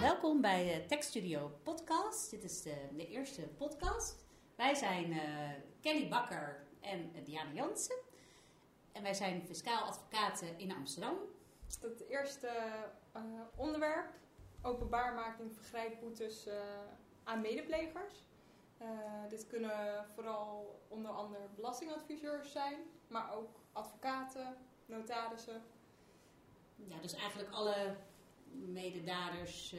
Welkom bij de Techstudio Podcast. Dit is de, de eerste podcast. Wij zijn eh, Kelly Bakker en uh, Diana Jansen. En wij zijn fiscaal advocaten in Amsterdam. Het eerste uh, onderwerp, openbaarmaking vergrijpboetes uh, aan medeplegers. Uh, dit kunnen vooral onder andere belastingadviseurs zijn, maar ook advocaten, notarissen. Ja, dus eigenlijk alle mededaders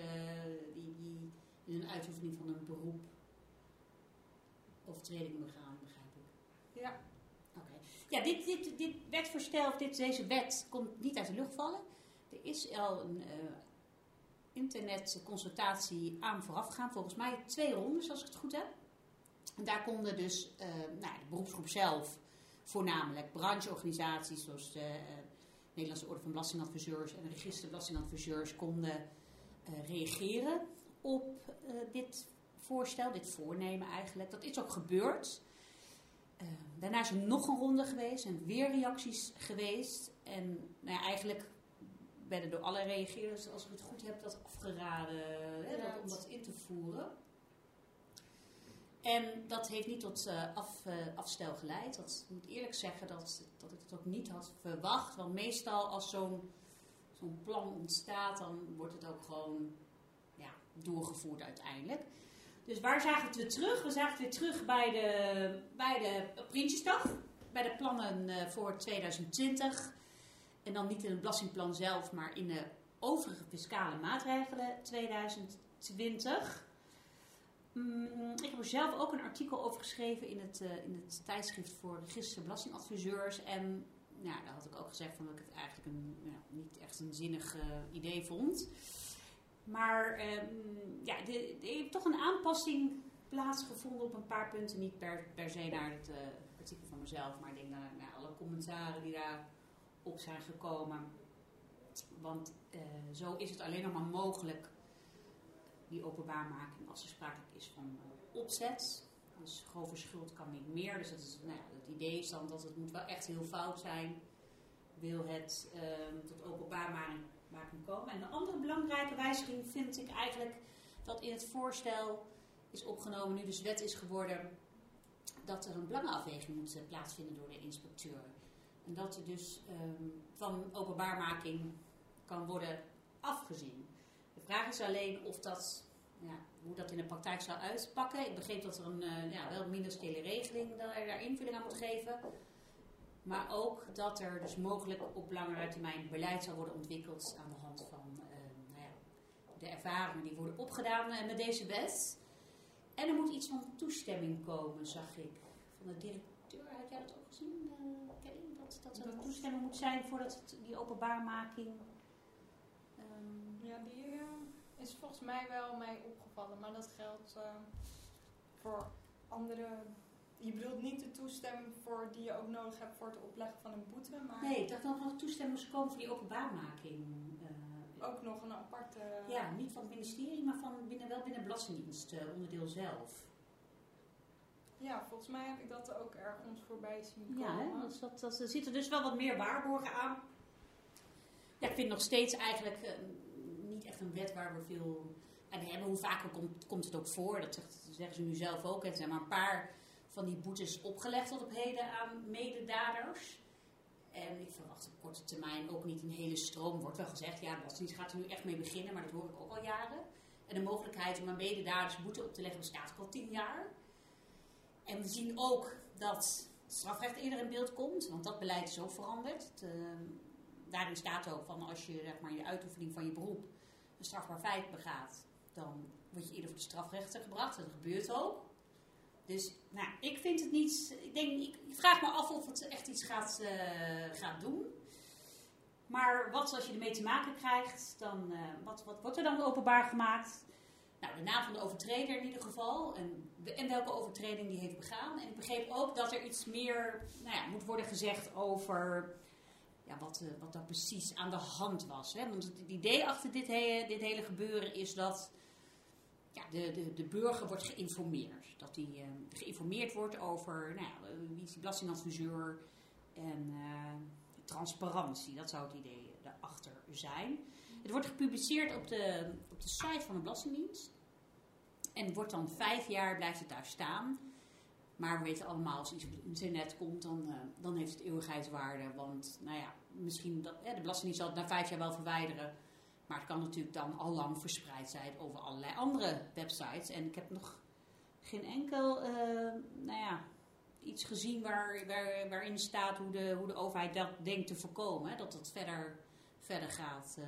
die, die in een uitoefening van een beroep overtreding begaan, begrijp ik. Ja. Oké. Ja, dit, dit, dit wetvoorstel, of dit, deze wet, komt niet uit de lucht vallen. Er is al een uh, internetconsultatie aan vooraf gegaan. Volgens mij twee rondes, als ik het goed heb. En daar konden dus uh, nou, de beroepsgroep zelf, voornamelijk brancheorganisaties zoals de Nederlandse Orde van Belastingadviseurs en Register Belastingadviseurs, konden reageren op dit voorstel, dit voornemen eigenlijk. Dat is ook gebeurd. Uh, daarna is er nog een ronde geweest en weer reacties geweest. En nou ja, eigenlijk werden door alle reageerders, als ik het goed heb, dat afgeraden hè, dat, om dat in te voeren. En dat heeft niet tot uh, af, uh, afstel geleid. Dat moet eerlijk zeggen dat, dat ik het ook niet had verwacht. Want meestal als zo'n plan ontstaat, dan wordt het ook gewoon ja, doorgevoerd uiteindelijk. Dus waar zagen we het weer terug? We zagen het weer terug bij de, bij de Prinsjesdag. Bij de plannen uh, voor 2020. En dan niet in het belastingplan zelf, maar in de overige fiscale maatregelen 2020. Mm, ik heb er zelf ook een artikel over geschreven in het, uh, in het tijdschrift voor register belastingadviseurs. En ja, daar had ik ook gezegd van dat ik het eigenlijk een, niet echt een zinnig uh, idee vond. Maar um, ja, er heeft toch een aanpassing plaatsgevonden op een paar punten. Niet per, per se naar het uh, artikel van mezelf, maar ik denk naar, naar alle commentaren die daarop zijn gekomen. Want zo is het alleen nog maar mogelijk, die openbaarmaking, als er sprake is van uh, opzet. Dus grove schuld kan niet meer. Dus dat is, nou ja, het idee is dan dat het moet wel echt heel fout zijn. Wil het tot openbaarmaking komen. En een andere belangrijke wijziging vind ik eigenlijk dat in het voorstel is opgenomen, nu dus wet is geworden, dat er een belangenafweging moet plaatsvinden door de inspecteur. En dat er dus um, van openbaarmaking kan worden afgezien. De vraag is alleen of dat, ja, hoe dat in de praktijk zou uitpakken. Ik begreep dat er een uh, ja, wel ministeriële regeling dat er daar invulling aan moet geven. Maar ook dat er dus mogelijk op langere termijn beleid zal worden ontwikkeld aan de hand van uh, nou ja, de ervaringen die worden opgedaan uh, met deze wet. En er moet iets van toestemming komen, zag ik. Van de directeur, had jij dat ook gezien, uh, Kelly? Dat, dat er een toestemming moet zijn voordat het, die openbaarmaking... Um, ja, die is volgens mij wel mij opgevallen. Maar dat geldt voor andere je bedoelt niet de toestemming voor die je ook nodig hebt voor het opleggen van een boete, maar... Nee, ik dacht dat er nog toestemming komen voor die openbaarmaking. Uh, ook nog een aparte... Ja, niet van het ministerie, maar van binnen, wel binnen Belastingdienst, uh, onderdeel zelf. Ja, volgens mij heb ik dat ook ergens voorbij zien komen. Ja, hè? Dus dat, dat, er zitten dus wel wat meer waarborgen aan. Ja, ik vind nog steeds eigenlijk een wet waar we veel aan hebben. Hoe vaker komt, komt het ook voor, dat zeggen ze nu zelf ook. Het zijn maar een paar van die boetes opgelegd tot op heden aan mededaders. En ik verwacht op korte termijn ook niet een hele stroom. Wordt wel gezegd, ja, de gaat er nu echt mee beginnen, maar dat hoor ik ook al jaren. En de mogelijkheid om aan mededaders boete op te leggen bestaat al tien jaar. En we zien ook dat strafrecht eerder in beeld komt, want dat beleid is ook veranderd. Uh, daarin staat ook van als je zeg maar, de uitoefening van je beroep een strafbaar feit begaat, dan word je eerder voor de strafrechter gebracht. Dat gebeurt ook. Dus nou, ik vind het niet. Ik, denk, ik, vraag me af of het echt iets gaat, uh, gaat doen. Maar wat als je ermee te maken krijgt, dan, uh, wat, wat wordt er dan openbaar gemaakt? Nou, de naam van de overtreder in ieder geval. En, en welke overtreding die heeft begaan. En ik begreep ook dat er iets meer nou ja, moet worden gezegd over wat, uh, wat daar precies aan de hand was. Hè? Want het idee achter dit, dit hele gebeuren is dat ja, de, de, de burger wordt geïnformeerd. Dat hij uh, geïnformeerd wordt over nou ja, wie is die belastingadviseur en transparantie. Dat zou het idee achter zijn. Het wordt gepubliceerd op de, op de site van de Belastingdienst. En wordt dan vijf jaar, blijft het daar staan. Maar we weten allemaal, als iets op het internet komt, dan, dan heeft het eeuwigheidswaarde. Want, nou ja, misschien, dat, de Belastingdienst zal het na vijf jaar wel verwijderen. Maar het kan natuurlijk dan al lang verspreid zijn over allerlei andere websites. En ik heb nog geen enkel, uh, nou ja, iets gezien waar, waar, waarin staat hoe de, hoe de overheid dat denkt te voorkomen. Dat het verder, verder gaat. Uh,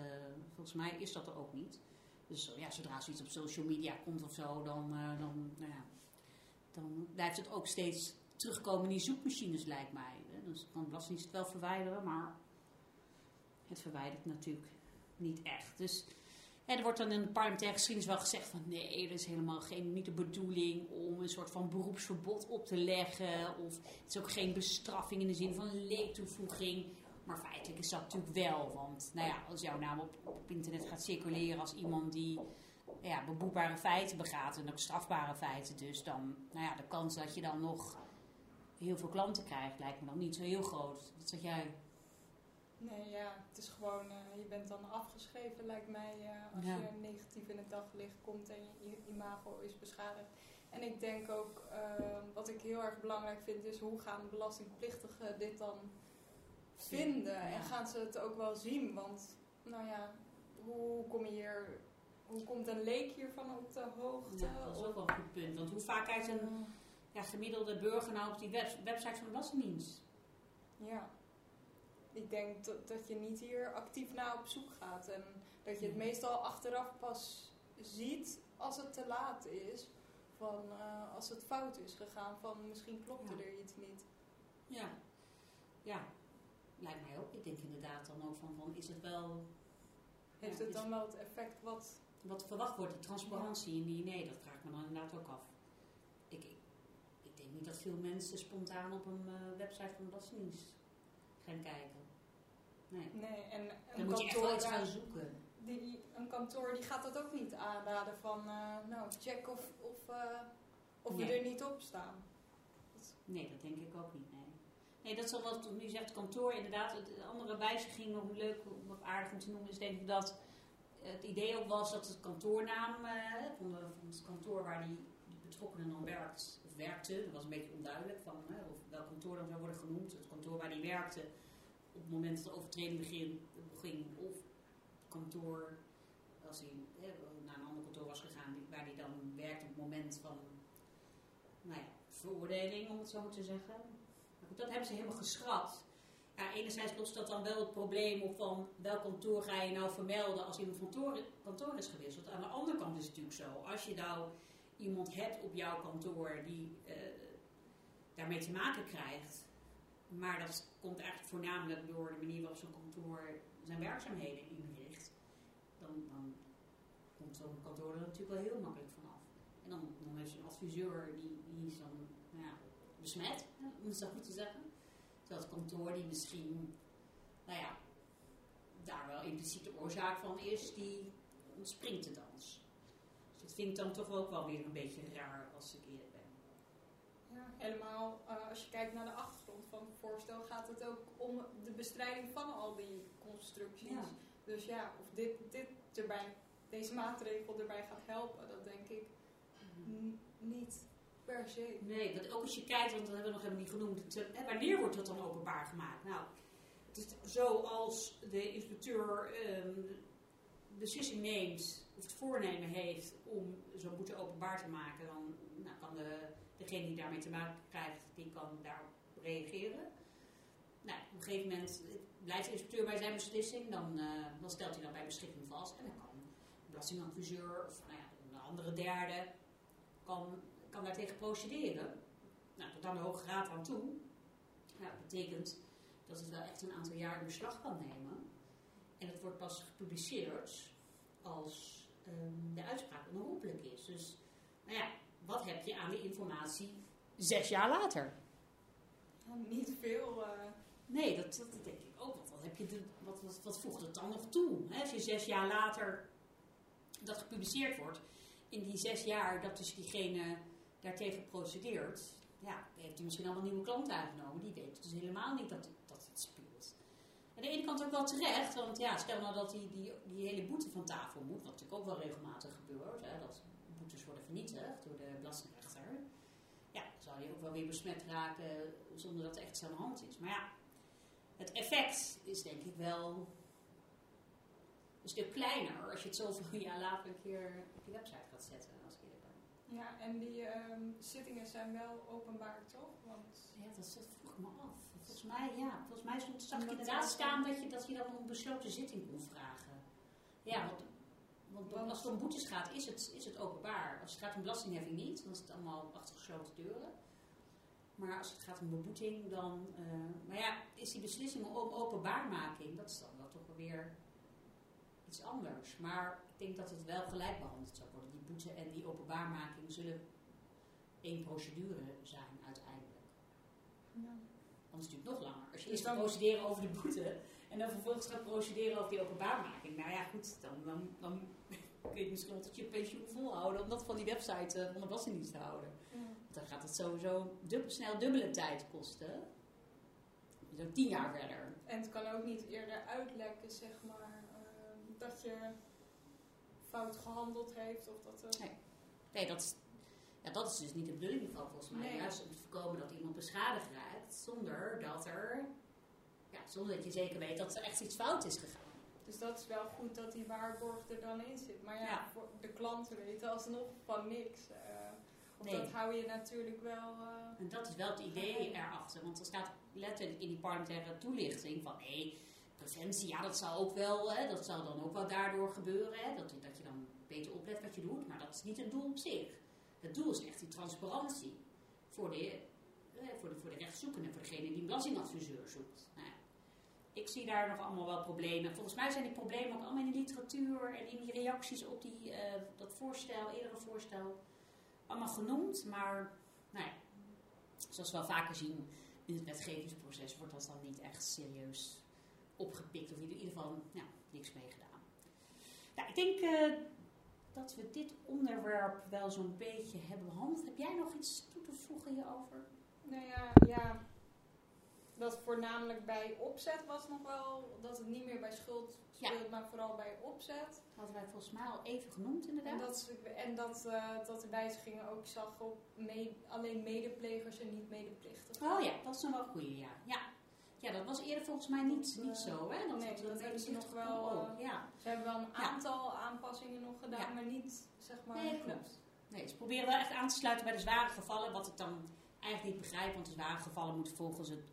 volgens mij is dat er ook niet. Dus ja, zodra zoiets op social media komt of zo, dan, uh, dan, nou ja, dan blijft het ook steeds terugkomen in die zoekmachines, lijkt mij. Dus kan de Belastingdienst het wel verwijderen, maar het verwijdert natuurlijk niet echt. Dus er wordt dan in de parlementaire geschiedenis wel gezegd van nee, dat is helemaal geen, niet de bedoeling om een soort van beroepsverbod op te leggen. Of het is ook geen bestraffing in de zin van leektoevoeging. Maar feitelijk is dat natuurlijk wel. Want nou ja, als jouw naam op, internet gaat circuleren als iemand die ja, feiten begaat en ook strafbare feiten. Dus dan, nou ja, de kans dat je dan nog heel veel klanten krijgt lijkt me dan niet zo heel groot. Wat zeg jij? Nee, ja, het is gewoon, uh, je bent dan afgeschreven, lijkt mij, uh, als ja. je negatief in het daglicht komt en je, imago is beschadigd. En ik denk ook, uh, wat ik heel erg belangrijk vind, is hoe gaan belastingplichtigen dit dan vinden? Ja. En gaan ze het ook wel zien? Want, nou ja, hoe kom je hier, hoe komt een leek hiervan op de hoogte? Ja, dat is ook wel een goed punt. Want hoe vaak kijkt een ja, gemiddelde burger nou op die web, website van de Belastingdienst? Ja ik denk dat, dat je niet hier actief naar op zoek gaat. En dat je het meestal achteraf pas ziet als het te laat is. Van uh, als het fout is gegaan, van misschien klopte ja. er iets niet. Ja, ja, lijkt mij ook. Ik denk inderdaad dan ook van, van is het wel... Heeft ja, het dan wel het effect wat... Wat verwacht wordt, die transparantie in die... Nee, dat vraag ik me dan inderdaad ook af. Ik, ik, ik denk niet dat veel mensen spontaan op een uh, website van de Belastingdienst gaan kijken. Nee. nee en een Dan moet je echt wel iets gaan zoeken. Die, een kantoor die gaat dat ook niet aanraden van, uh, nou, check of, of, uh, of nee. we er niet op staan. Nee, dat denk ik ook niet, nee. Nee, dat is al wat nu zegt kantoor inderdaad. De andere wijziging, nog leuk, wat aardig om te noemen, is denk ik dat het idee ook was dat het kantoornaam uh, van, de, van, het kantoor waar die, die betrokkenen dan werkt, of werkte, dat was een beetje onduidelijk van of welk kantoor dan zou worden genoemd. Het kantoor waar die werkte, op het moment dat de overtreding begin, ging, of kantoor, als hij naar een ander kantoor was gegaan, waar hij dan werkte op het moment van nou veroordeling, om het zo maar te zeggen. Dat hebben ze helemaal geschrapt. Ja, enerzijds lost dat dan wel het probleem op van welk kantoor ga je nou vermelden als iemand van kantoor, kantoor is gewisseld. Aan de andere kant is het natuurlijk zo, als je nou iemand hebt op jouw kantoor die uh, daarmee te maken krijgt, maar dat komt eigenlijk voornamelijk door de manier waarop zo'n kantoor zijn werkzaamheden inricht. Dan, dan komt zo'n kantoor er natuurlijk wel heel makkelijk vanaf. En dan, dan heeft een adviseur die, die is dan nou ja, besmet, om het zo goed te zeggen. Terwijl het kantoor die misschien, nou ja, daar wel impliciet de oorzaak van is, die ontspringt de dans. Dus dat vind ik dan toch ook wel weer een beetje raar als ik helemaal uh, als je kijkt naar de achtergrond van het voorstel gaat het ook om de bestrijding van al die constructies. Ja. Dus ja, of dit, dit erbij, deze maatregel erbij gaat helpen, dat denk ik mm. niet per se. Nee, want ook als je kijkt, want dat hebben we nog helemaal niet genoemd, hè, wanneer wordt dat dan openbaar gemaakt? Nou, het is zo als de inspecteur um, beslissing neemt, of het voornemen heeft om zo'n boete openbaar te maken, dan nou, kan de, degene die daarmee te maken krijgt, die kan daarop reageren. Nou, op een gegeven moment blijft de inspecteur bij zijn beslissing, dan, uh, dan stelt hij dat bij beschikking vast en dan kan de belastingadviseur of nou ja, een andere derde kan, kan daartegen procederen. Nou, tot aan de Hoge Raad aan toe. Dat betekent dat het wel echt een aantal jaar in beslag kan nemen. En het wordt pas gepubliceerd als um, de uitspraak onherroepelijk is. Dus, nou ja, wat heb je aan de informatie zes jaar later? niet veel. Uh... Nee, dat, dat, denk ik ook. Wat, wat, heb je de, wat, wat, wat voegt het dan nog toe? Hè? Als je zes jaar later dat gepubliceerd wordt, in die zes jaar dat dus diegene daartegen procedeert, ja, heeft hij misschien al een nieuwe klant aangenomen. Die weet dus helemaal niet dat, dat het speelt. Aan de ene kant ook wel terecht, want ja, stel nou dat die, die, die hele boete van tafel moet, wat natuurlijk ook wel regelmatig gebeurt, hè, dat boetes worden vernietigd door de belastingrechter. Ja, dan zou je ook wel weer besmet raken zonder dat er echt iets aan de hand is. Maar ja, het effect is denk ik wel een stuk kleiner als je het zoveel jaar later een keer op je website gaat zetten. Als ik eerlijk ben. Ja, en die ehm, zittingen zijn wel openbaar, toch? Want Ja, dat, dat vroeg me af. Volgens mij, ja, volgens mij stond, zag ik staan dat je, dat je dan een besloten zitting kon vragen. Ja, want, want Want- als het om boetes gaat, is het, is het openbaar. Als het gaat om belastingheffing niet, dan is het allemaal achter gesloten deuren. Maar als het gaat om beboeting, dan... eh, maar ja, is die beslissing om openbaarmaking, dat is dan wel toch weer iets anders. Maar ik denk dat het wel gelijk behandeld zou worden. Die boete en die openbaarmaking zullen één procedure zijn uiteindelijk. ja. Anders duurt het nog langer. Als je eerst gaat procederen over de boete en dan vervolgens gaat procederen over die openbaarmaking. Nou ja, goed, dan, dan, dan kun je misschien wel tot je pensioen volhouden om dat van die website eh, van de Belastingdienst te houden. Ja. Want dan gaat het sowieso snel dubbele tijd kosten. Zo tien jaar verder. En het kan ook niet eerder uitlekken, zeg maar, ehm, dat je fout gehandeld heeft of dat. Nee. Nee, dat is, ja, dat is dus niet de bedoeling van volgens mij. Nee. Juist om te voorkomen dat iemand beschadigd raakt zonder dat er, ja, zonder dat je zeker weet dat er echt iets fout is gegaan. Dus dat is wel goed dat die waarborg er dan in zit. Maar ja, Ja. voor de klanten weten alsnog van niks. of Nee. dat hou je natuurlijk wel... eh, En dat is wel het idee erachter. Want er staat letterlijk in die parlementaire toelichting van hé, preventie, ja, dat zal ook wel, hè, dat zal dan ook wel daardoor gebeuren. Hè, dat, dat je dan beter oplet wat je doet. Maar dat is niet het doel op zich. Het doel is echt die transparantie voor de, voor de, voor de rechtszoekende, voor degene die een belastingadviseur zoekt. Nou, ik zie daar nog allemaal wel problemen. Volgens mij zijn die problemen ook allemaal in de literatuur en in die reacties op die, eh, dat voorstel, eerdere voorstel, allemaal genoemd. Maar nou ja, zoals we wel vaker zien in het wetgevingsproces, wordt dat dan niet echt serieus opgepikt. Of in ieder geval ja, niks mee gedaan. Nou, ik denk eh, dat we dit onderwerp wel zo'n beetje hebben behandeld. Heb jij nog iets toe te voegen hierover? Nou ja, ja, dat voornamelijk bij opzet was nog wel, dat het niet meer bij schuld Ja. speelt, maar vooral bij opzet. Dat hadden wij volgens mij al even genoemd En inderdaad. dat, en dat, eh, dat de wijzigingen ook zag op alleen medeplegers en niet medeplichtigen. Oh ja, dat is nog wel een ja. ja. Ja, dat was eerder volgens mij niet, Dat, niet zo, hè? nee, dat hebben ze nog wel, eh, ja. Ze hebben wel een Ja. aantal aanpassingen nog gedaan, Ja. maar niet zeg maar. Nee, klopt. Nee, ze proberen wel echt aan te sluiten bij de zware gevallen, wat ik dan eigenlijk niet begrijp, want de zware gevallen moeten volgens het,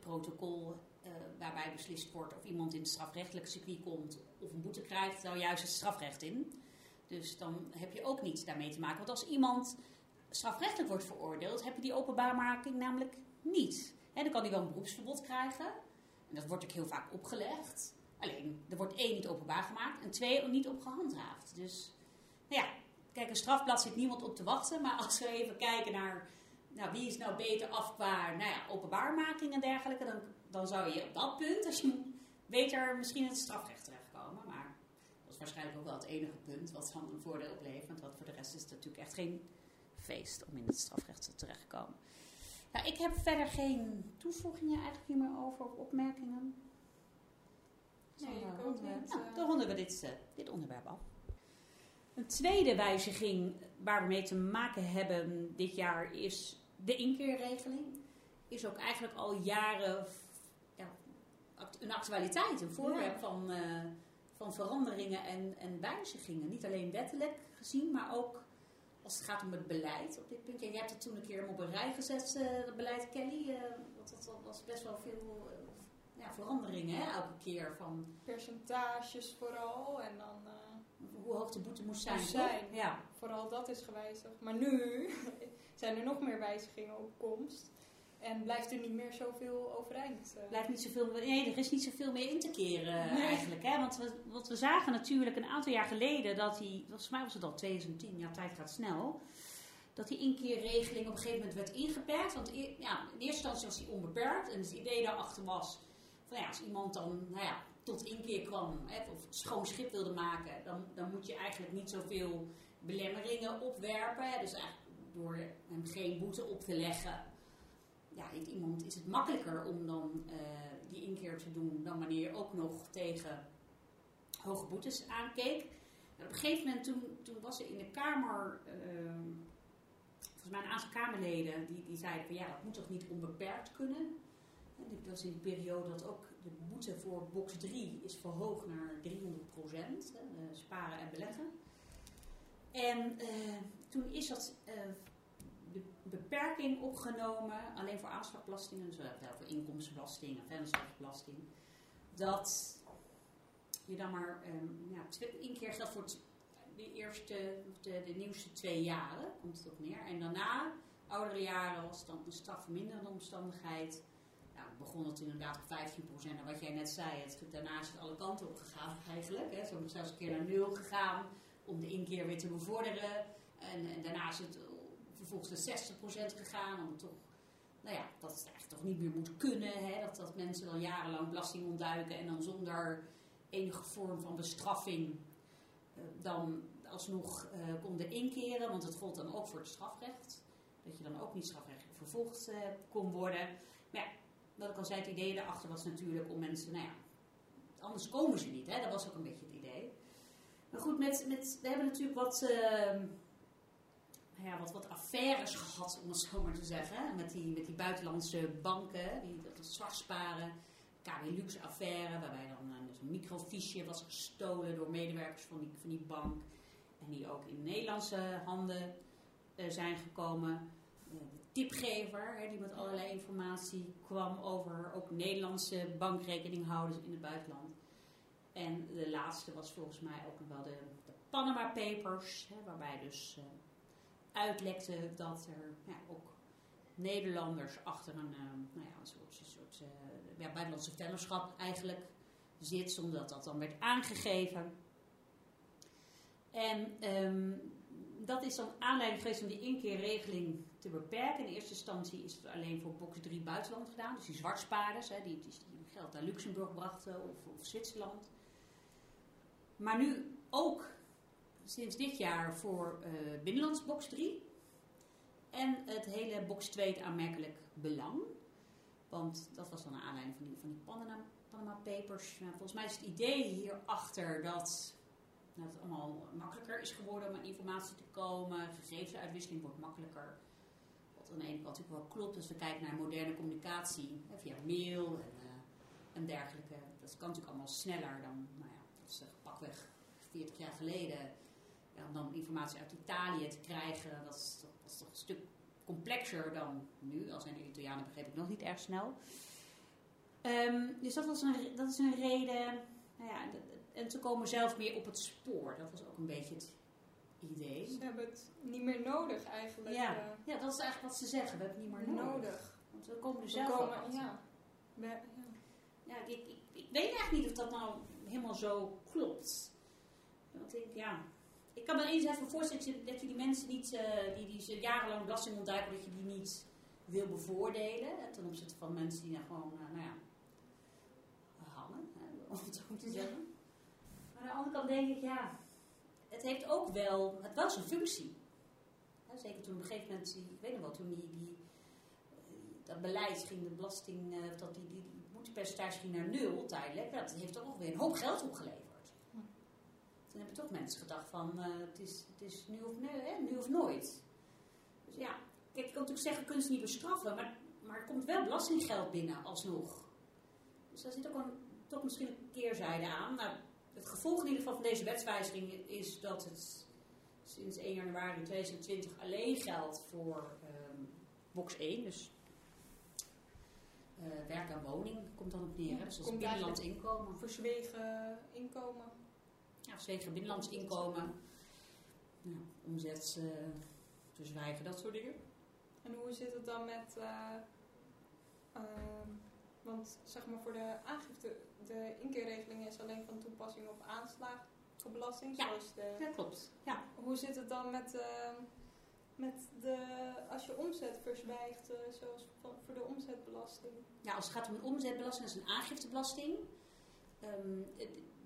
protocol eh, waarbij beslist wordt of iemand in het strafrechtelijke circuit komt of een boete krijgt, nou juist het strafrecht in. Dus dan heb je ook niets daarmee te maken. Want als iemand strafrechtelijk wordt veroordeeld, heb je die openbaarmaking namelijk niet. Dan kan hij wel een beroepsverbod krijgen. En dat wordt ook heel vaak opgelegd. Alleen, er wordt één niet openbaar gemaakt en twee niet op gehandhaafd. Dus, nou ja, kijk, een strafblad zit niemand op te wachten. Maar als we even kijken naar, nou, wie is nou beter af qua nou ja, openbaarmaking en dergelijke, dan, dan zou je op dat punt, als je beter misschien in het strafrecht terechtkomen. Maar dat is waarschijnlijk ook wel het enige punt wat dan een voordeel oplevert. Want voor de rest is het natuurlijk echt geen feest om in het strafrecht terecht te komen. Ja, ik heb verder geen toevoegingen eigenlijk hier meer over of opmerkingen. Nee, Dan, ik ook niet, nou, eh. dan ronden we dit, eh, dit onderwerp af. Een tweede wijziging waar we mee te maken hebben dit jaar is de inkeerregeling. Is ook eigenlijk al jaren ja, een actualiteit, een voorwerp Ja. van, eh, van veranderingen en, en wijzigingen. Niet alleen wettelijk gezien, maar ook als het gaat om het beleid op dit punt. Ja, jij hebt het toen een keer helemaal op een rij gezet, eh, dat beleid Kelly. eh, want dat was best wel veel ja, veranderingen hè, elke keer van Percentages vooral en dan hoe hoog de boete moest zijn. Zijn. Ja. Vooral dat is gewijzigd. Maar nu zijn er nog meer wijzigingen op komst en blijft er niet meer zoveel overeind. eh. blijft niet zoveel, nee, er is niet zoveel meer in te keren Nee. eigenlijk. Hè? Want we, want we zagen natuurlijk een aantal jaar geleden dat die, volgens mij was het al 2010, ja, tijd gaat snel. Dat die inkeerregeling op een gegeven moment werd ingeperkt. Want e- ja, in eerste instantie was die onbeperkt. En het idee daarachter was, van ja, als iemand dan nou ja, tot inkeer kwam hè, of schoon schip wilde maken, dan, dan moet je eigenlijk niet zoveel belemmeringen opwerpen. Dus eigenlijk door hem geen boete op te leggen, ja, iemand, is het makkelijker om dan eh, die inkeer te doen dan wanneer je ook nog tegen hoge boetes aankeek. op een gegeven moment, toen, toen was er in de Kamer, ehm, volgens mij een aantal Kamerleden, die, die zeiden van ja, dat moet toch niet onbeperkt kunnen. En dat was in de periode dat ook de boete voor box 3 is verhoogd naar 300 procent, sparen en beleggen. En uh, toen is dat uh, de beperking opgenomen, alleen voor aanslagbelastingen, dus wel voor inkomstenbelasting en vennootschapsbelasting, dat je dan maar um, ja, één keer geldt voor de eerste, de, de, nieuwste twee jaren, komt het op neer. En daarna, oudere jaren, was dan een strafverminderende omstandigheid. Nou, begon het inderdaad op 15%. En wat jij net zei, het, daarna is het alle kanten op gegaan eigenlijk. Hè. Zo zelfs een keer naar nul gegaan om de inkeer weer te bevorderen. En, en daarna is het vervolgens naar 60% gegaan om toch nou ja, dat het eigenlijk toch niet meer moet kunnen. Hè? Dat, dat mensen dan jarenlang belasting ontduiken en dan zonder enige vorm van bestraffing uh, dan alsnog uh, konden inkeren. Want het gold dan ook voor het strafrecht. Dat je dan ook niet strafrechtelijk vervolgd kon worden. Maar ja, wat ik al zei, het idee daarachter was natuurlijk om mensen, nou ja, anders komen ze niet. Hè? Dat was ook een beetje het idee. Goed, met, met, we hebben natuurlijk wat, ehm, ja, wat, wat affaires gehad, om het zo maar te zeggen. Met die, met die buitenlandse banken, die dat zwart sparen. KW Lux affaire, waarbij dan dus een microfiche was gestolen door medewerkers van die, van die bank. En die ook in Nederlandse handen uh, zijn gekomen. Uh, de tipgever, hè, die met allerlei informatie kwam over ook Nederlandse bankrekeninghouders in het buitenland. En de laatste was volgens mij ook nog wel de, de Panama Papers, hè, waarbij dus uitlekte dat er ja, ook Nederlanders achter een, nou ja, een soort, een soort ja, buitenlandse vennootschap eigenlijk zit, zonder dat dan werd aangegeven. En um, dat is dan aanleiding geweest om die inkeerregeling te beperken. In eerste instantie is het alleen voor box 3 buitenland gedaan, dus die zwartspaarders, die, die, die geld naar Luxemburg brachten of, of Zwitserland. Maar nu ook sinds dit jaar voor uh, binnenlands box 3. En het hele box 2 het aanmerkelijk belang. Want dat was dan een aanleiding van die, van die Panama, Panama Papers. Nou, volgens mij is het idee hierachter dat nou, het allemaal makkelijker is geworden om aan informatie te komen. Gegevensuitwisseling wordt makkelijker. Wat aan de ene kant natuurlijk wel klopt als we kijken naar moderne communicatie hè, via mail en, uh, en dergelijke. Dat kan natuurlijk allemaal sneller dan, nou ja, dat is pakweg 40 jaar geleden. Ja, om dan informatie uit Italië te krijgen, dat is, dat is toch een stuk complexer dan nu. Al zijn de Italianen begreep ik nog niet erg snel. Um, dus dat, was een, dat is een reden. Nou ja, en ze komen zelf meer op het spoor. Dat was ook een beetje het idee. Ze hebben het niet meer nodig eigenlijk. Ja, uh, ja dat is eigenlijk wat ze zeggen. We hebben het niet meer nodig. nodig. Want we komen er zelf komen. Ja. ja. ja ik, ik, ik, weet eigenlijk niet of dat nou helemaal zo klopt. Want ik, ja, ik kan me eens even voorstellen dat je die mensen niet, uh, die, die ze jarenlang belasting ontduiken, dat je die niet wil bevoordelen. Hè, ten opzichte van mensen die nou gewoon, uh, nou ja, hangen, hè, om het zo te zeggen. Maar aan de andere kant denk ik, ja, het heeft ook wel, het was een functie. Zeker toen op een gegeven moment, ik weet nog wel, toen die, die dat beleid ging, de belasting, uh, dat die, die boetepercentage ging naar nul tijdelijk, dat heeft toch ook weer een hoop geld opgeleverd toen hebben toch mensen gedacht van uh, het, is, het is nu of, nee, hè, nu of nooit. Dus ja, kijk, je kan natuurlijk zeggen, kunnen ze niet bestraffen, maar, maar er komt wel belastinggeld binnen alsnog. Dus daar zit ook een, toch misschien een keerzijde aan. Nou, het gevolg in ieder geval van deze wetswijziging is dat het sinds 1 januari 2020 alleen geldt voor um, box 1, dus uh, werk en woning komt dan op neer. Ja, dus dat is binnenlands inkomen. Verzwegen inkomen ja, zeker binnenlands inkomen, nou, omzet uh, verzwijgen, dat soort dingen. En hoe zit het dan met, uh, uh, want zeg maar voor de aangifte, de inkeerregeling is alleen van toepassing op aanslagenbelasting, ja, zoals de... Ja, klopt. Ja. Hoe zit het dan met, ehm, met de, als je omzet verzwijgt, eh, zoals voor de omzetbelasting? Ja, als het gaat om een omzetbelasting, dat is een aangiftebelasting. Um,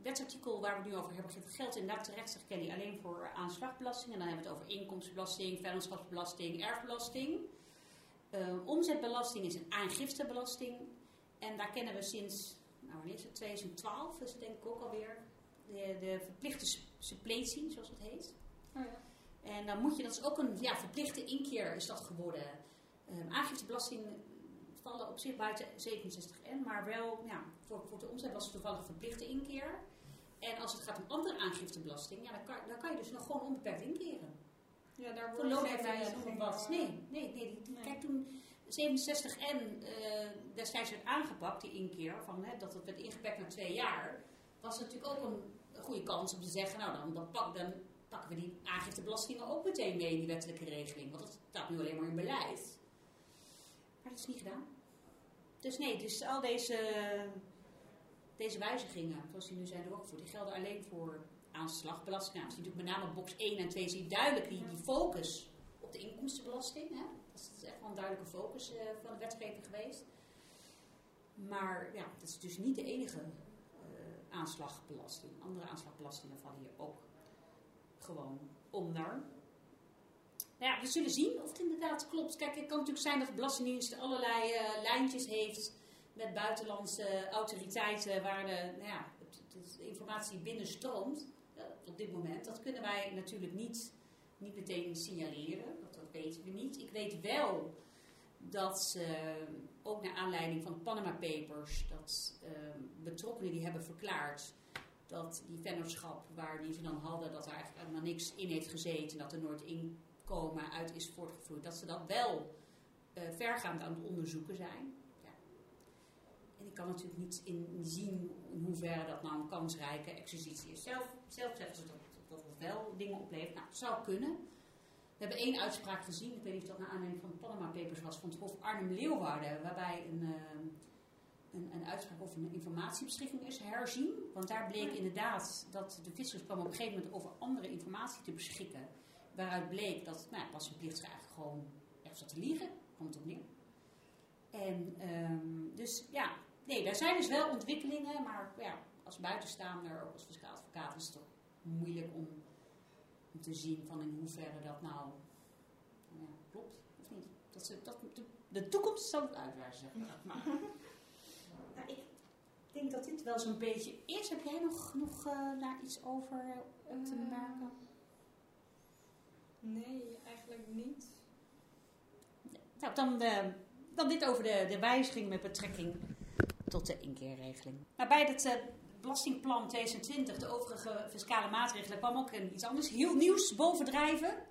wetsartikel waar we het nu over hebben geldt inderdaad terecht, zegt Kelly, alleen voor aanslagbelasting. En dan hebben we het over inkomstenbelasting, vennootschapsbelasting, erfbelasting. Uh, omzetbelasting is een aangiftebelasting. En daar kennen we sinds nou wanneer is het, 2012 is het denk ik ook alweer, de, de verplichte suppletie, zoals het heet. Oh ja. En dan moet je, dat is ook een ja, verplichte inkeer is dat geworden. Um, aangiftebelasting vallen op zich buiten 67N, maar wel, ja, voor, voor de omzet was het toevallig verplichte inkeer. En als het gaat om andere aangiftebelasting, ja, dan, kan, dan kan je dus nog gewoon onbeperkt inkeren. Ja, daar Voor loonheffing of wat. Nee, nee, nee. Kijk, toen 67N eh destijds werd aangepakt, die inkeer, van, hè, dat het werd ingeperkt naar twee jaar, was natuurlijk ook een, een goede kans om te zeggen, nou dan, dan, pak, dan pakken we die aangiftebelasting ook meteen mee in die wettelijke regeling. Want dat staat nu alleen maar in beleid. Maar dat is niet gedaan. Dus nee, dus al deze, deze wijzigingen, zoals die nu zijn doorgevoerd, die gelden alleen voor aanslagbelasting. Nou, natuurlijk met name box 1 en 2 zie je duidelijk die, die focus op de inkomstenbelasting. Hè? Dat is echt wel een duidelijke focus eh, van de wetgeving geweest. Maar ja, dat is dus niet de enige eh, aanslagbelasting. Andere aanslagbelastingen vallen hier ook gewoon onder. Nou ja, we zullen zien of het inderdaad klopt. Kijk, het kan natuurlijk zijn dat de Belastingdienst allerlei eh, lijntjes heeft met buitenlandse autoriteiten waar de, nou ja, informatie binnenstroomt eh, op dit moment. Dat kunnen wij natuurlijk niet, niet meteen signaleren. Dat, dat weten we niet. Ik weet wel dat ze, ook naar aanleiding van Panama Papers, dat eh, betrokkenen die hebben verklaard dat die vennootschap waar die ze dan hadden, dat er eigenlijk helemaal niks in heeft gezeten, dat er nooit inkomen uit is voortgevloeid, dat ze dat wel eh, vergaand aan het onderzoeken zijn. Ja. En ik kan natuurlijk niet in, zien in hoeverre dat nou een kansrijke exercitie is. Zelf, zelf zeggen ze dat, dat het wel dingen oplevert. Nou, het zou kunnen. We hebben één uitspraak gezien, ik weet niet of dat naar aanleiding van de Panama Papers was, van het Hof Arnhem-Leeuwarden, waarbij een, eh, een, een uitspraak over een informatiebeschikking is herzien. Want daar bleek inderdaad dat de vissers kwamen op een gegeven moment over andere informatie te beschikken. Waaruit bleek dat nou, ja, belastingplichtige eigenlijk gewoon ergens zat te liegen. Komt het op neer. En ehm, dus ja, nee, daar zijn dus wel ontwikkelingen. Maar ja, als buitenstaander, ook als fiscaal advocaat, is het toch moeilijk om, om te zien van in hoeverre dat nou nou ja, klopt of niet. Dat ze, dat, de, de toekomst zal het uitwijzen, zeg maar. maar ik denk dat dit wel zo'n beetje is. Heb jij nog, nog eh, daar iets over eh, op te Eh, merken? Nee, eigenlijk niet. Nou, dan, dan dit over de, de wijziging met betrekking tot de inkeerregeling. Nou, bij het belastingplan 2020, de overige fiscale maatregelen, kwam ook een, iets anders heel nieuws bovendrijven.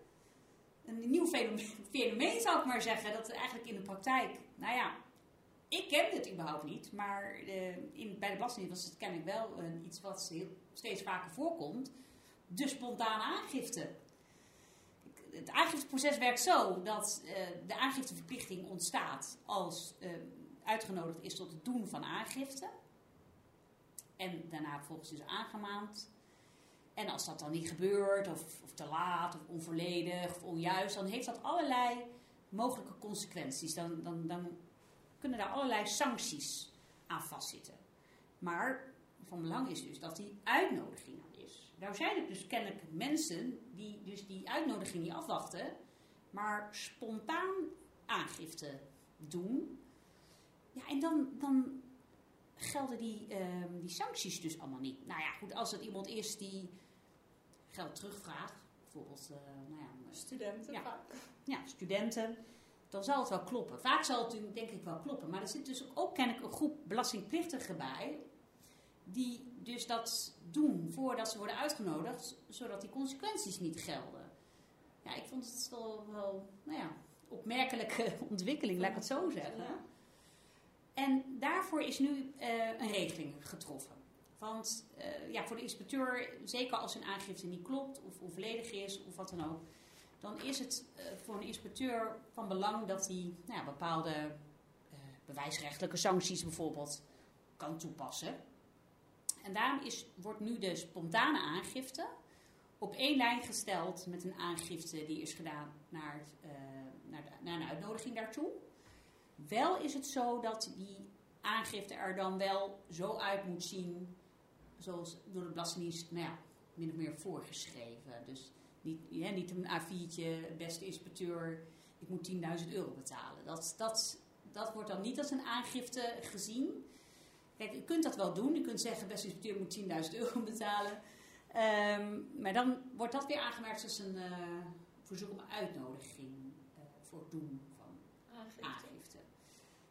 Een nieuw fenomeen, fenomeen zou ik maar zeggen, dat eigenlijk in de praktijk, nou ja, ik ken het überhaupt niet, maar eh, in, bij de Belastingdienst was het kennelijk wel iets wat steeds vaker voorkomt. De spontane aangifte. Het aangifteproces werkt zo dat eh, de aangifteverplichting ontstaat als eh, uitgenodigd is tot het doen van aangifte. En daarna vervolgens is aangemaand. En als dat dan niet gebeurt, of, of te laat, of onvolledig, of onjuist, dan heeft dat allerlei mogelijke consequenties. Dan, dan, dan kunnen daar allerlei sancties aan vastzitten. Maar van belang is dus dat die uitnodiging er is. Nou zijn er dus kennelijk mensen die dus die uitnodiging niet afwachten, maar spontaan aangifte doen. Ja, en dan, dan gelden die, ehm, die sancties dus allemaal niet. Nou ja, goed, als het iemand is die geld terugvraagt, bijvoorbeeld, eh, nou ja, Studenten ja, studenten, dan zal het wel kloppen. Vaak zal het denk ik wel kloppen. Maar er zit dus ook kennelijk een groep belastingplichtigen bij, die dus dat doen voordat ze worden uitgenodigd, zodat die consequenties niet gelden. Ja, ik vond het wel, wel nou ja, opmerkelijke ontwikkeling, laat ik het zo zeggen. Ja. En daarvoor is nu eh, een regeling getroffen. Want eh, ja, voor de inspecteur, zeker als een aangifte niet klopt of onvolledig is of wat dan ook, dan is het eh, voor een inspecteur van belang dat hij nou bepaalde eh, bewijsrechtelijke sancties bijvoorbeeld kan toepassen. En daarom is, wordt nu de spontane aangifte op één lijn gesteld met een aangifte die is gedaan naar, eh, naar, naar een uitnodiging daartoe. Wel is het zo dat die aangifte er dan wel zo uit moet zien, zoals door de Belastingdienst, nou ja, min of meer voorgeschreven. Dus niet, ja, niet een A4'tje, beste inspecteur, ik moet 10.000 euro betalen. Dat, dat, dat wordt dan niet als een aangifte gezien. Kijk, kunt dat wel doen. Je kunt zeggen, beste inspecteur moet 10.000 euro betalen. Ehm, maar dan wordt dat weer aangemerkt als een uh, verzoek om uitnodiging uh, voor het doen van aangifte. aangifte.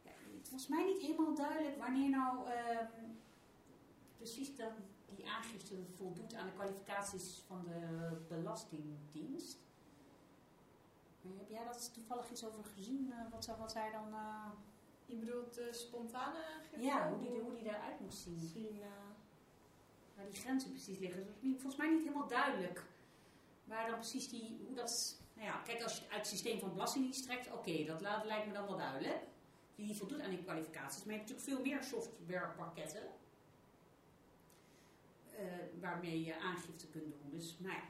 Ja, het was mij niet helemaal duidelijk wanneer nou uh, precies dat die aangifte voldoet aan de kwalificaties van de Belastingdienst. heb jij dat toevallig iets over gezien? Eh, wat, wat zij dan... Je bedoelt de spontane aangifte? Ja, hoe die, hoe die eruit moest zien. zien waar die grenzen precies liggen. Dat is volgens mij niet helemaal duidelijk. Waar dan precies die, hoe dat, nou ja, kijk als je het uit het systeem van belastingdienst trekt, oké, dat, lijkt me dan wel duidelijk. Die voldoet aan die kwalificaties. Maar je hebt natuurlijk veel meer softwarepakketten. Uh, waarmee je aangifte kunt doen. Dus nou ja,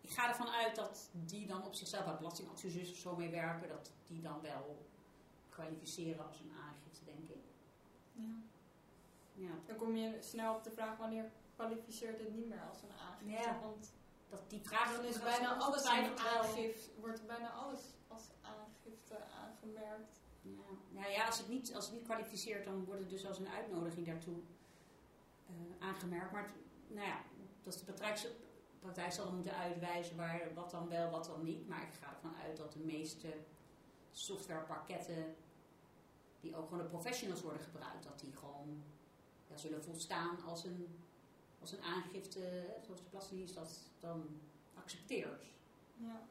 ik ga ervan uit dat die dan op zichzelf, waar belastingadviseurs of zo mee werken, dat die dan wel kwalificeren als een aangifte, denk ik. Ja. ja. Dan kom je snel op de vraag wanneer kwalificeert het niet meer als een aangifte. Ja. Want dat die vraag dan is bijna alles aangifte, wordt bijna alles als aangifte aangemerkt. Ja. Nou ja, als het, niet, als het niet kwalificeert, dan wordt het dus als een uitnodiging daartoe uh, aangemerkt. Maar nou ja, dat de praktijk zal moeten uitwijzen waar, wat dan wel, wat dan niet. Maar ik ga ervan uit dat de meeste softwarepakketten, die ook gewoon de professionals worden gebruikt, dat die gewoon ja, zullen volstaan als een als een aangifte, zoals de Belastingdienst dat dan accepteert. Ja.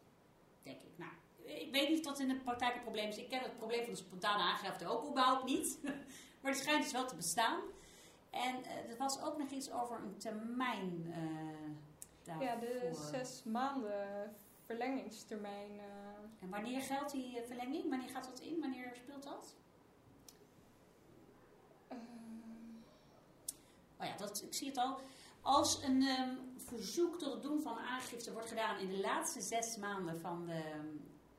Denk ik. Nou, ik weet niet of dat in de praktijk een probleem is. Ik ken het probleem van de spontane aangifte ook überhaupt niet. maar het schijnt dus wel te bestaan. En uh, er was ook nog iets over een termijn uh, Ja, de zes maanden verlengingstermijn. Uh. En wanneer geldt die verlenging? Wanneer gaat dat in? Wanneer speelt dat? Oh ja, dat, ik zie het al. Als een um, verzoek tot het doen van aangifte wordt gedaan in de laatste zes maanden van de,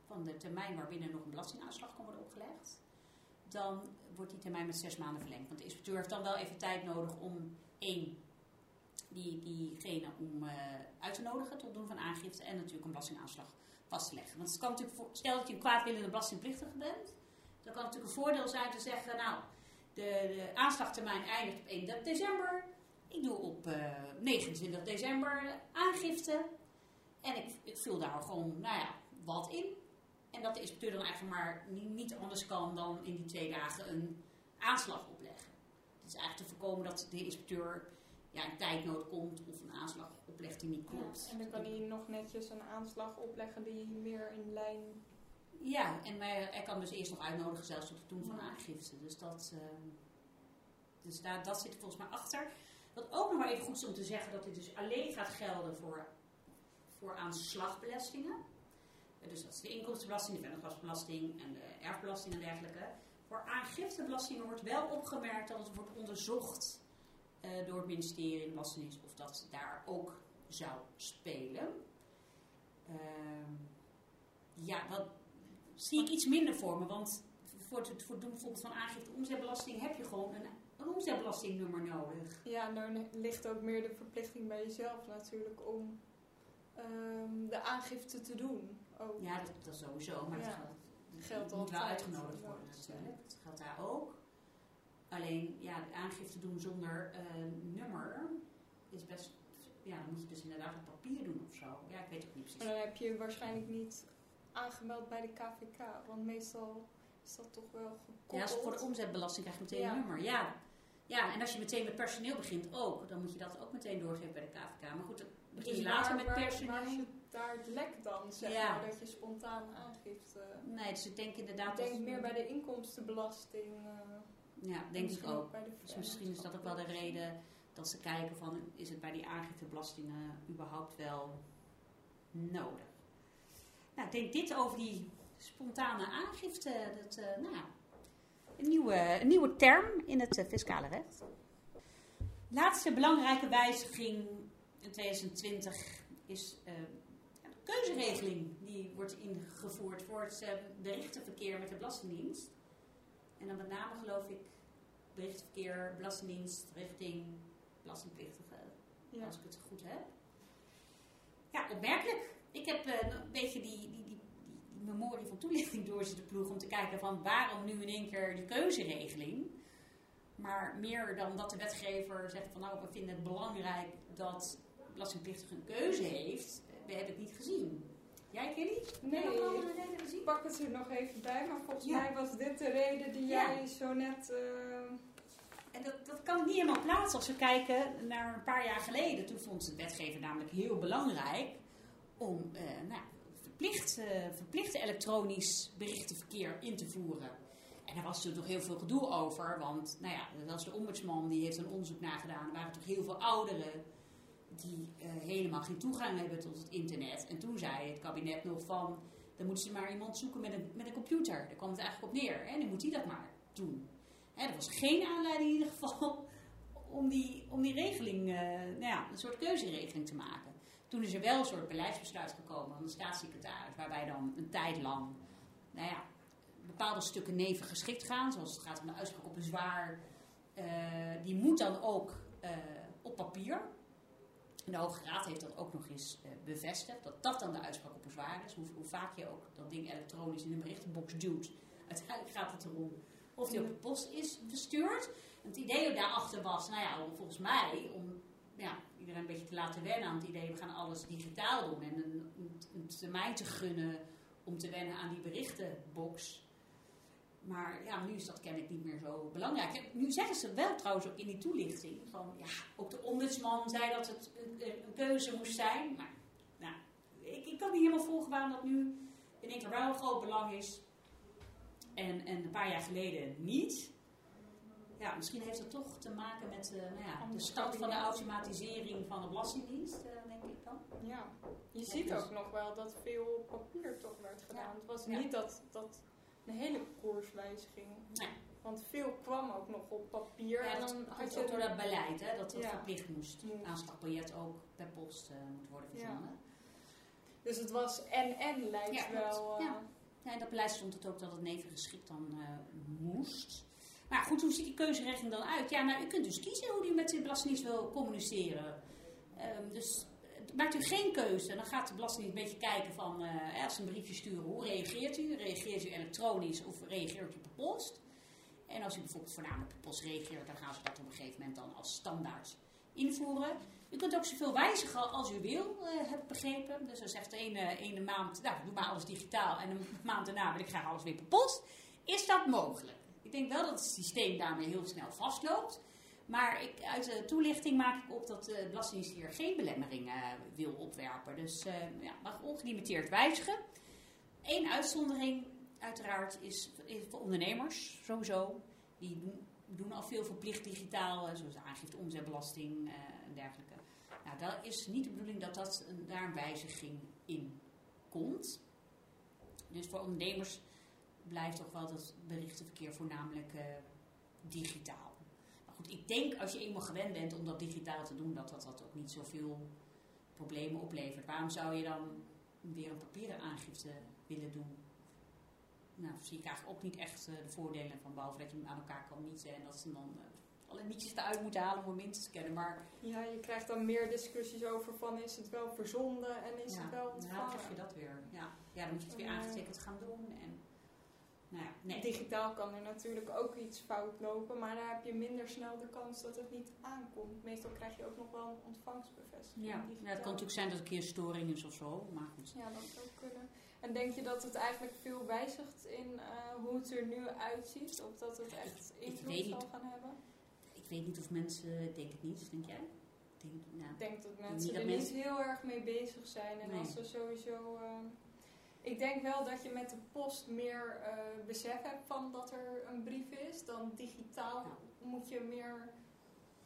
van de termijn waarbinnen nog een belastingaanslag kan worden opgelegd, dan wordt die termijn met zes maanden verlengd. Want de inspecteur heeft dan wel even tijd nodig om één, die, diegene om uh, uit te nodigen tot doen van aangifte en natuurlijk een belastingaanslag vast te leggen. Want het kan natuurlijk, stel dat je een kwaadwillende belastingplichtige bent, dan kan het natuurlijk een voordeel zijn te zeggen, nou, de, de aanslagtermijn eindigt op 1 december. Ik doe op uh, eh, 29 december aangifte. En ik, ik, vul daar gewoon, nou ja, wat in. En dat de inspecteur dan eigenlijk maar niet, anders kan dan in die twee dagen een aanslag opleggen. Het is eigenlijk te voorkomen dat de inspecteur ja, in tijdnood komt of een aanslag oplegt die niet klopt. en dan kan hij nog netjes een aanslag opleggen die meer in lijn ja, en hij kan dus eerst nog uitnodigen zelfs tot het doen van aangifte. Dus, dat, uh, dus daar, dat zit er volgens mij achter. Wat ook nog maar even goed is om te zeggen dat dit dus alleen gaat gelden voor, voor aanslagbelastingen. Dus dat is de inkomstenbelasting, de vennootschapsbelasting en de erfbelasting en dergelijke. Voor aangiftebelastingen wordt wel opgemerkt dat het wordt onderzocht uh, door het ministerie in Belastingdienst of dat daar ook zou spelen. Uh, ja, wat, zie ik iets minder voor me. Want voor het, voor doen bijvoorbeeld van aangifte omzetbelasting heb je gewoon een, een omzetbelastingnummer nodig. Ja, dan ligt ook meer de verplichting bij jezelf natuurlijk om um, de aangifte te doen. Ook. Ja, dat, dat sowieso. Maar ja. het geldt, moet wel uitgenodigd worden natuurlijk. Dat geldt daar ook. Alleen, ja, de aangifte doen zonder uh, nummer is best... Ja, dan moet je dus inderdaad op papier doen of zo. Ja, ik weet het niet precies. Maar dan heb je waarschijnlijk niet aangemeld bij de KVK? Want meestal is dat toch wel gekoppeld. Ja, voor de omzetbelasting krijg je meteen een nummer. Ja. ja, en als je meteen met personeel begint ook, dan moet je dat ook meteen doorgeven bij de KVK. Maar goed, begin je dus later met personeel. Daar het lek dan, zeg ja. maar, dat je spontaan aangeeft. nee, dus ik denk inderdaad... Ik denk meer bij de inkomstenbelasting. Uh, ja, denk ik ook. Dus misschien is dat ook wel de reden dat ze kijken van, is het bij die aangiftebelastingen überhaupt wel nodig? Nou, ik denk dit over die spontane aangifte. Dat, uh, nou, een, nieuwe, een nieuwe term in het uh, fiscale recht. Laatste belangrijke wijziging in 2020 is uh, de keuzeregeling. Die wordt ingevoerd voor het berichtenverkeer met de Belastingdienst. En dan met name geloof ik berichtenverkeer, Belastingdienst richting belastingplichtigen. Ja. Als ik het goed heb. Ja, opmerkelijk ik heb uh, een beetje die, die, die, die, memorie van toelichting door zitten ploegen om te kijken van waarom nu in één keer die keuzeregeling. Maar meer dan dat de wetgever zegt van nou, we vinden het belangrijk dat belastingplichtige een keuze heeft, we hebben het niet gezien. Jij, Kelly? Nee, nog reden gezien? ik pak het er nog even bij, maar volgens Ja. mij was dit de reden die Ja. jij zo net... eh, En dat, dat kan niet helemaal plaatsen als we kijken naar een paar jaar geleden. Toen vond de wetgever namelijk heel belangrijk om eh, nou, verplicht, eh, verplicht elektronisch berichtenverkeer in te voeren. En daar was toen nog heel veel gedoe over, want nou ja, dat was de ombudsman die heeft een onderzoek nagedaan. Er waren toch heel veel ouderen die eh, helemaal geen toegang hebben tot het internet. En toen zei het kabinet nog van, dan moeten ze maar iemand zoeken met een, met een computer. Daar kwam het eigenlijk op neer. En dan moet die dat maar doen. Hè, er was geen aanleiding in ieder geval om die, om die regeling, eh, nou ja, een soort keuzeregeling te maken. Toen is er wel een soort beleidsbesluit gekomen van de staatssecretaris, waarbij dan een tijd lang, nou ja, bepaalde stukken neven geschikt gaan, zoals het gaat om de uitspraak op bezwaar. eh die moet dan ook op papier. En de Hoge Raad heeft dat ook nog eens eh, bevestigd, dat dat dan de uitspraak op bezwaar is. Hoe, hoe vaak je ook dat ding elektronisch in een berichtenbox duwt. Uiteindelijk gaat het erom of die op de post is verstuurd. Het idee daarachter was, nou ja, volgens mij, om ja, iedereen een beetje te laten wennen aan het idee, we gaan alles digitaal doen. En een, een termijn te gunnen om te wennen aan die berichtenbox. Maar ja, nu is dat kennelijk niet meer zo belangrijk. Nu zeggen ze wel trouwens ook in die toelichting van ja, ook de ombudsman zei dat het een, een keuze moest zijn. Maar nou, ik, ik kan niet helemaal volgen waarom dat nu in één keer wel een groot belang is. En, en een paar jaar geleden niet. Ja, misschien heeft het toch te maken met eh, nou ja, de start van de automatisering van de Belastingdienst, eh, denk ik dan. Ja, je ziet dus- ook nog wel dat veel papier toch werd gedaan. Het was niet dat, dat een hele koerswijziging. Want veel kwam ook nog op papier. Ja, en dan komt had je ook door dat beleid, hè, dat dat Ja. verplicht moest. Aanslagbiljet ook per post eh, moet worden verzonden. Dus het was en-en lijkt wel. eh, Ja. In dat beleid stond het ook dat het nevengeschikt dan eh, moest. Maar goed, hoe ziet die keuzeregeling dan uit? Ja, nou, u kunt dus kiezen hoe u met de Belastingdienst wil communiceren. Ehm, dus maakt u geen keuze, dan gaat de Belastingdienst een beetje kijken van, eh, als ze een briefje sturen, hoe reageert u? Reageert u elektronisch of reageert u per post? En als u bijvoorbeeld voornamelijk per post reageert, dan gaan ze dat op een gegeven moment dan als standaard invoeren. U kunt ook zoveel wijzigen als u wil, eh, heb ik begrepen. Dus dan zegt de ene, ene maand, nou, doe maar alles digitaal. En een maand daarna wil ik graag alles weer per post. Is dat mogelijk? Ik denk wel dat het systeem daarmee heel snel vastloopt. Maar ik, uit de toelichting maak ik op dat de Belastingdienst hier geen belemmeringen eh, wil opwerpen. Dus eh, ja, mag ongelimiteerd wijzigen. Eén uitzondering, uiteraard, is, voor ondernemers sowieso. Die doen, al veel verplicht digitaal, eh, zoals aangifte omzetbelasting en dergelijke. Nou, dat is niet de bedoeling dat, dat daar een wijziging in komt. Dus voor ondernemers blijft toch wel dat berichtenverkeer voornamelijk digitaal. Ik denk als je eenmaal gewend bent om dat digitaal te doen, dat dat, dat ook niet zoveel problemen oplevert. Waarom zou je dan weer een papieren aangifte willen doen? Nou, zie ik eigenlijk ook niet echt eh, de voordelen van, behalve dat je hem aan elkaar kan mieten en dat ze dan eh, alle nietjes eruit moeten halen om hem in te scannen. Maar ja, je krijgt dan meer discussies over van is het wel verzonden en is ja, het wel nou, ontvangen. krijg je dat weer. Ja. ja, dan moet je het weer Ja. aangetekend gaan doen. En, nou ja, nee. Digitaal kan er natuurlijk ook iets fout lopen, maar daar heb je minder snel de kans dat het niet aankomt. Meestal krijg je ook nog wel een ontvangstbevestiging. Ja, het kan natuurlijk zijn dat het een keer storing is of zo, maar goed. Ja, dat zou kunnen. En denk je dat het eigenlijk veel wijzigt in eh, hoe het er nu uitziet? Of dat het echt invloed zal gaan hebben? Ik weet niet of mensen, ik denk het niet, denk jij? Ik Denk, nou, denk dat mensen er mensen- niet heel erg mee bezig zijn. En Nee. als ze sowieso... eh, ik denk wel dat je met de post meer eh, besef hebt van dat er een brief is. Dan digitaal Ja. moet je meer...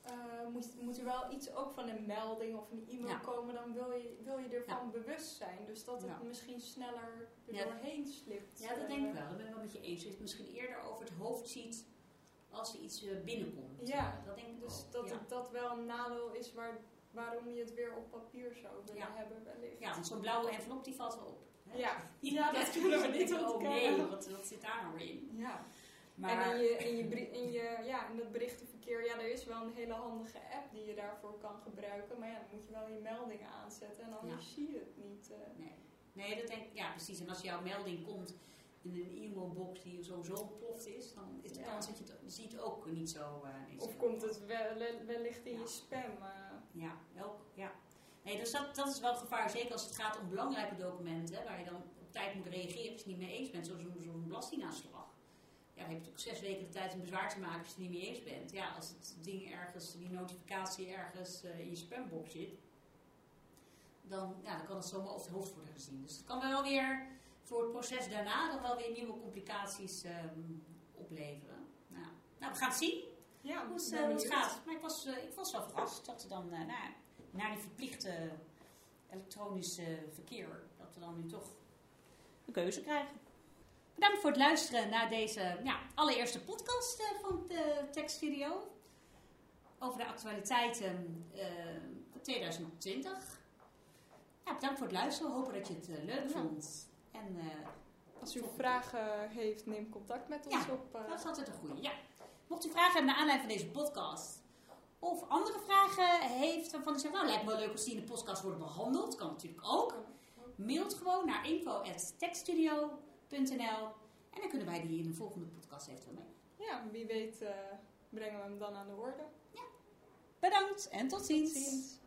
eh, moet, moet er wel iets ook van een melding of een e-mail Ja. komen, dan wil je, wil je ervan bewust zijn. Dus dat het Ja. misschien sneller er doorheen slipt. ja, dat Eh, denk ik wel. Dat ben ik wel met je eens. Dat je het misschien eerder over het hoofd ziet als er iets eh, binnenkomt. Ja, Eh, dat denk ik Dus dat het dat wel een nadeel is waar, waarom je het weer op papier zou willen hebben wellicht. ja, zo'n blauwe envelop die valt wel op. Ja. Ja, dat kunnen we niet Oh ontkennen. nee, wat, wat zit daar nou in? ja. Maar, En in je, in, je, brie- in, je, ja, in dat berichtenverkeer, ja, er is wel een hele handige app die je daarvoor kan gebruiken. Maar ja, dan moet je wel je meldingen aanzetten en anders zie je het niet. eh. Nee. nee, dat denk ik, ja precies. En als jouw melding komt in een e-mailbox die sowieso ontploft is, dan is de Ja. kans dat je het ziet ook niet zo. niet Of komt het wel, wellicht in Ja. je spam? eh. Ja, ook. Ja. Nee, dus dat, dat is wel het gevaar, zeker als het gaat om belangrijke documenten, waar je dan op tijd moet reageren als je het niet mee eens bent, zoals een, zo'n belastingaanslag. Ja, dan heb je natuurlijk zes weken de tijd om bezwaar te maken als je het er niet mee eens bent. Ja, als het ding ergens, die notificatie ergens eh, in je spambox zit, dan, ja, dan kan het zomaar over het hoofd worden gezien. Dus het kan wel weer voor het proces daarna dan wel weer nieuwe complicaties ehm, opleveren. Nou, nou, we gaan het zien Ja, hoe het, eh, hoe het benieuwd. gaat. Maar ik was, eh, ik was wel verrast dat we dan eh, nou, na die verplichte elektronische verkeer, dat we dan nu toch een keuze krijgen. Bedankt voor het luisteren naar deze ja, allereerste podcast eh, van de tekstvideo. Over de actualiteiten eh, van 2020. Ja, bedankt voor het luisteren. We hopen dat je het eh, leuk vond. En Als u vragen heeft, neem contact met ons Ja, op. Dat is altijd een goede. Ja. Mocht u vragen hebben naar aanleiding van deze podcast. Of andere vragen heeft waarvan u zegt, nou lijkt me wel leuk als die in de podcast worden behandeld. Kan natuurlijk ook. Mailt gewoon naar info.techstudio.nl En dan kunnen wij die in de volgende podcast eventueel mee. ja, wie weet eh, brengen we hem dan aan de orde. Bedankt en tot ziens. Tot ziens.